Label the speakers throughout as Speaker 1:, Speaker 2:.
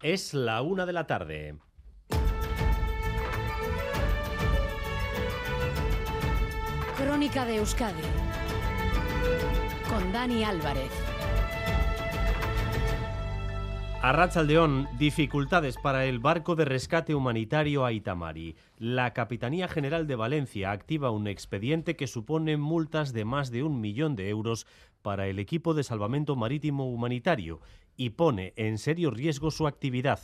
Speaker 1: Es la una de la tarde.
Speaker 2: Crónica de Euskadi con Dani Álvarez.
Speaker 1: Arrachaldeón, dificultades para el barco de rescate humanitario Aitamari. La Capitanía General de Valencia activa un expediente que supone multas de más de un millón de euros para el equipo de salvamento marítimo humanitario y pone en serio riesgo su actividad.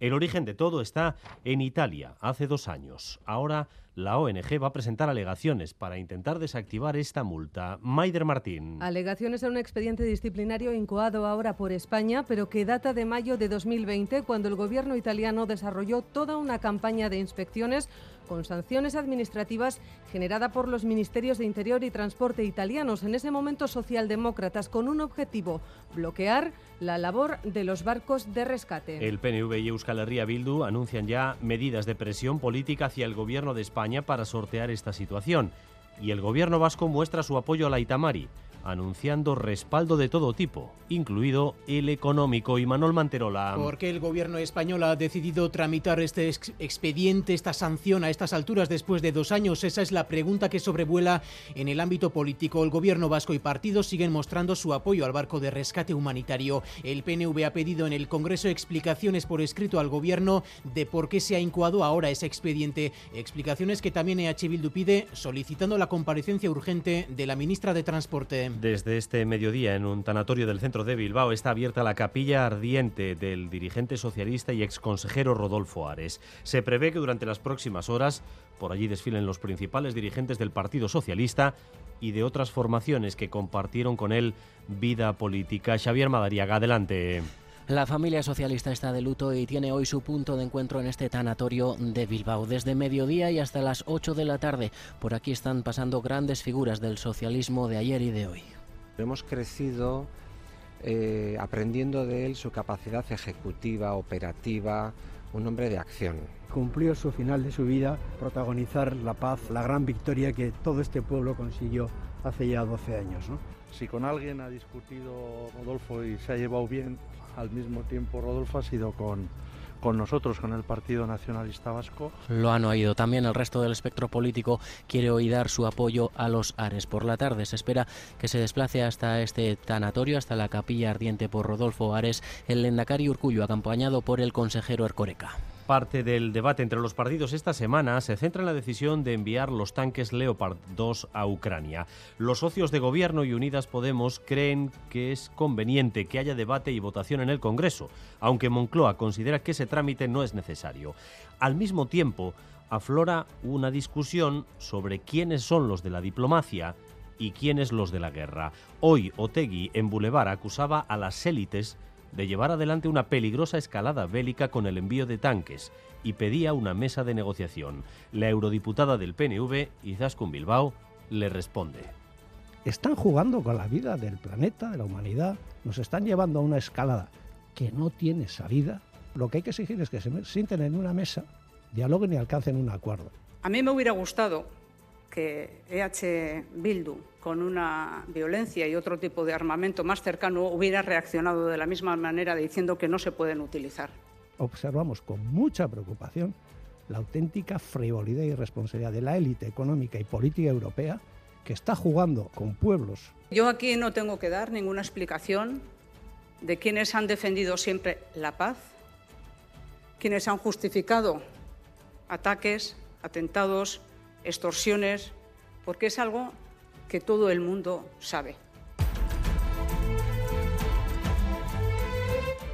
Speaker 1: El origen de todo está en Italia, hace dos años. Ahora la ONG va a presentar alegaciones para intentar desactivar esta multa. Maider Martín.
Speaker 3: Alegaciones a un expediente disciplinario incoado ahora por España, pero que data de mayo de 2020, cuando el gobierno italiano desarrolló toda una campaña de inspecciones con sanciones administrativas generada por los ministerios de Interior y Transporte italianos, en ese momento socialdemócratas, con un objetivo, bloquear la labor de los barcos de rescate.
Speaker 1: El PNV y Euskal Herria Bildu anuncian ya medidas de presión política hacia el gobierno de España para sortear esta situación. Y el gobierno vasco muestra su apoyo a la Itamari anunciando respaldo de todo tipo, incluido el económico. Y Manuel Manterola.
Speaker 4: ¿Por qué el gobierno español ha decidido tramitar este expediente, esta sanción a estas alturas después de dos años? Esa es la pregunta que sobrevuela en el ámbito político. El gobierno vasco y partidos siguen mostrando su apoyo al barco de rescate humanitario. El PNV ha pedido en el Congreso explicaciones por escrito al gobierno de por qué se ha incoado ahora ese expediente. Explicaciones que también EH Bildu pide solicitando la comparecencia urgente de la ministra de Transporte.
Speaker 1: Desde este mediodía, en un tanatorio del centro de Bilbao, está abierta la capilla ardiente del dirigente socialista y exconsejero Rodolfo Ares. Se prevé que durante las próximas horas por allí desfilen los principales dirigentes del Partido Socialista y de otras formaciones que compartieron con él vida política. Xavier Madariaga, adelante.
Speaker 5: La familia socialista está de luto y tiene hoy su punto de encuentro en este tanatorio de Bilbao. Desde mediodía y hasta las 8 de la tarde, por aquí están pasando grandes figuras del socialismo de ayer y de hoy.
Speaker 6: Hemos crecido eh, aprendiendo de él su capacidad ejecutiva, operativa, un hombre de acción.
Speaker 7: Cumplió su final de su vida, protagonizar la paz, la gran victoria que todo este pueblo consiguió hace ya 12 años.
Speaker 8: Si con alguien ha discutido Rodolfo y se ha llevado bien, al mismo tiempo Rodolfo ha sido con, con nosotros, con el Partido Nacionalista Vasco.
Speaker 5: Lo han oído. También el resto del espectro político quiere hoy dar su apoyo a los Ares. Por la tarde se espera que se desplace hasta este tanatorio, hasta la capilla ardiente por Rodolfo Ares, el Lendacari Urcullo, acompañado por el consejero Ercoreca
Speaker 1: parte del debate entre los partidos esta semana se centra en la decisión de enviar los tanques Leopard 2 a Ucrania. Los socios de gobierno y Unidas Podemos creen que es conveniente que haya debate y votación en el Congreso, aunque Moncloa considera que ese trámite no es necesario. Al mismo tiempo, aflora una discusión sobre quiénes son los de la diplomacia y quiénes los de la guerra. Hoy Otegui en Boulevard acusaba a las élites de llevar adelante una peligrosa escalada bélica con el envío de tanques y pedía una mesa de negociación. La eurodiputada del PNV, Izaskun Bilbao, le responde.
Speaker 7: Están jugando con la vida del planeta, de la humanidad, nos están llevando a una escalada que no tiene salida. Lo que hay que exigir es que se sienten en una mesa, dialoguen y alcancen un acuerdo.
Speaker 9: A mí me hubiera gustado que EH Bildu, con una violencia y otro tipo de armamento más cercano, hubiera reaccionado de la misma manera diciendo que no se pueden utilizar.
Speaker 7: Observamos con mucha preocupación la auténtica frivolidad y responsabilidad de la élite económica y política europea que está jugando con pueblos.
Speaker 9: Yo aquí no tengo que dar ninguna explicación de quienes han defendido siempre la paz, quienes han justificado ataques, atentados, extorsiones, porque es algo que todo el mundo sabe.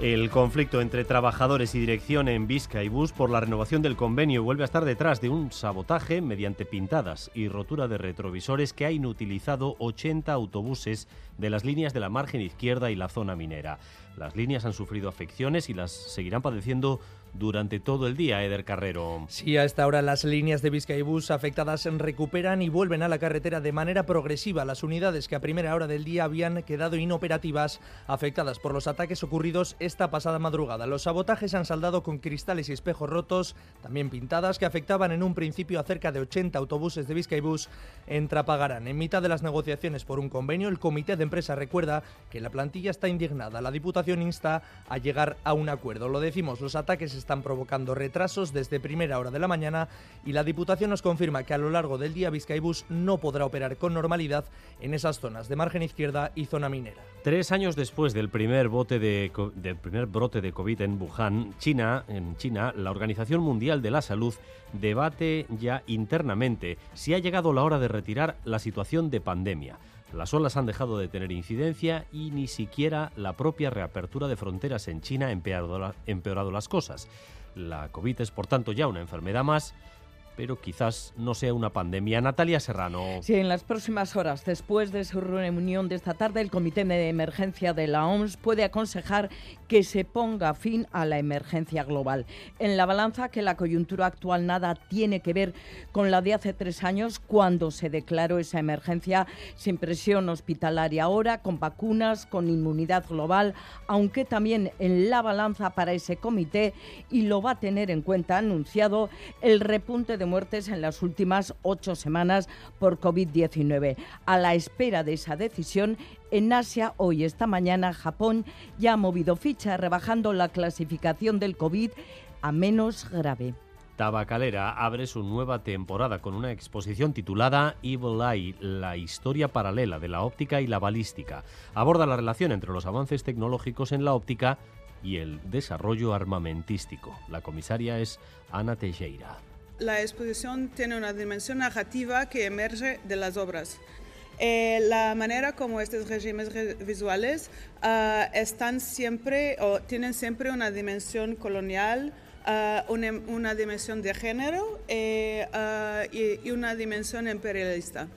Speaker 1: El conflicto entre trabajadores y dirección en Vizca y Bus por la renovación del convenio vuelve a estar detrás de un sabotaje mediante pintadas y rotura de retrovisores que ha inutilizado 80 autobuses de las líneas de la margen izquierda y la zona minera. Las líneas han sufrido afecciones y las seguirán padeciendo durante todo el día, Eder Carrero.
Speaker 10: Sí, a esta hora las líneas de Vizcaibus afectadas recuperan y vuelven a la carretera de manera progresiva. Las unidades que a primera hora del día habían quedado inoperativas, afectadas por los ataques ocurridos esta pasada madrugada. Los sabotajes han saldado con cristales y espejos rotos, también pintadas, que afectaban en un principio a cerca de 80 autobuses de Vizcaibus en Trapagarán. En mitad de las negociaciones por un convenio, el comité de empresa recuerda que la plantilla está indignada. La Diputación insta a llegar a un acuerdo. Lo decimos, los ataques están provocando retrasos desde primera hora de la mañana y la Diputación nos confirma que a lo largo del día Vizcaibus no podrá operar con normalidad en esas zonas de margen izquierda y zona minera.
Speaker 1: Tres años después del primer, bote de, del primer brote de COVID en Wuhan, China, en China, la Organización Mundial de la Salud debate ya internamente si ha llegado la hora de retirar la situación de pandemia. Las olas han dejado de tener incidencia y ni siquiera la propia reapertura de fronteras en China ha empeorado, las cosas. La COVID es, por tanto, ya una enfermedad más pero quizás no sea una pandemia. Natalia Serrano.
Speaker 11: Sí, en las próximas horas, después de su reunión de esta tarde, el Comité de Emergencia de la OMS puede aconsejar que se ponga fin a la emergencia global. En la balanza que la coyuntura actual nada tiene que ver con la de hace tres años, cuando se declaró esa emergencia sin presión hospitalaria ahora, con vacunas, con inmunidad global, aunque también en la balanza para ese comité, y lo va a tener en cuenta, anunciado, el repunte de muertes en las últimas ocho semanas por COVID-19. A la espera de esa decisión, en Asia, hoy, esta mañana, Japón ya ha movido ficha, rebajando la clasificación del COVID a menos grave.
Speaker 1: Tabacalera abre su nueva temporada con una exposición titulada Evil Eye, la historia paralela de la óptica y la balística. Aborda la relación entre los avances tecnológicos en la óptica y el desarrollo armamentístico. La comisaria es Ana Teixeira
Speaker 12: la exposición tiene una dimensión narrativa que emerge de las obras. Eh, la manera como estos regímenes visuales uh, están siempre o tienen siempre una dimensión colonial, uh, una, una, dimensión de género eh, uh, y, y, una dimensión imperialista.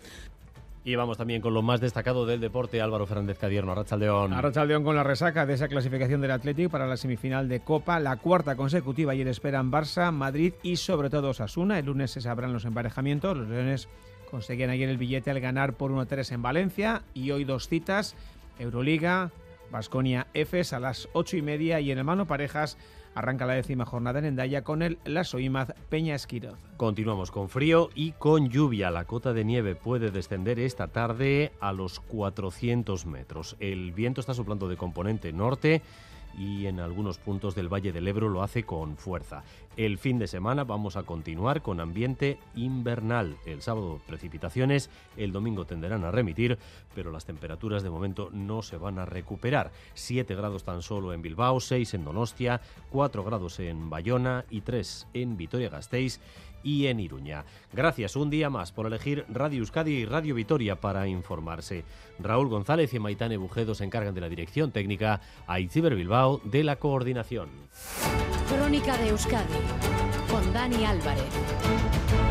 Speaker 1: Y vamos también con lo más destacado del deporte, Álvaro Fernández Cadierno, Arrachaldeón.
Speaker 13: Arrachaldeón con la resaca de esa clasificación del Atlético para la semifinal de Copa, la cuarta consecutiva. Ayer esperan Barça, Madrid y sobre todo Osasuna. El lunes se sabrán los emparejamientos. Los Leones conseguían ayer el billete al ganar por 1-3 en Valencia y hoy dos citas, Euroliga, Basconia Efes a las ocho y media y en el mano parejas Arranca la décima jornada en Endaya con el Lasso Imaz Peña Esquiroz.
Speaker 1: Continuamos con frío y con lluvia. La cota de nieve puede descender esta tarde a los 400 metros. El viento está soplando de componente norte y en algunos puntos del Valle del Ebro lo hace con fuerza. El fin de semana vamos a continuar con ambiente invernal. El sábado precipitaciones, el domingo tenderán a remitir, pero las temperaturas de momento no se van a recuperar. 7 grados tan solo en Bilbao, 6 en Donostia, 4 grados en Bayona y 3 en Vitoria-Gasteiz y en Iruña. Gracias un día más por elegir Radio Euskadi y Radio Vitoria para informarse. Raúl González y Maitane Bujedo se encargan de la dirección técnica, a Itziber Bilbao de la coordinación.
Speaker 2: Crónica de Euskadi con Dani Álvarez.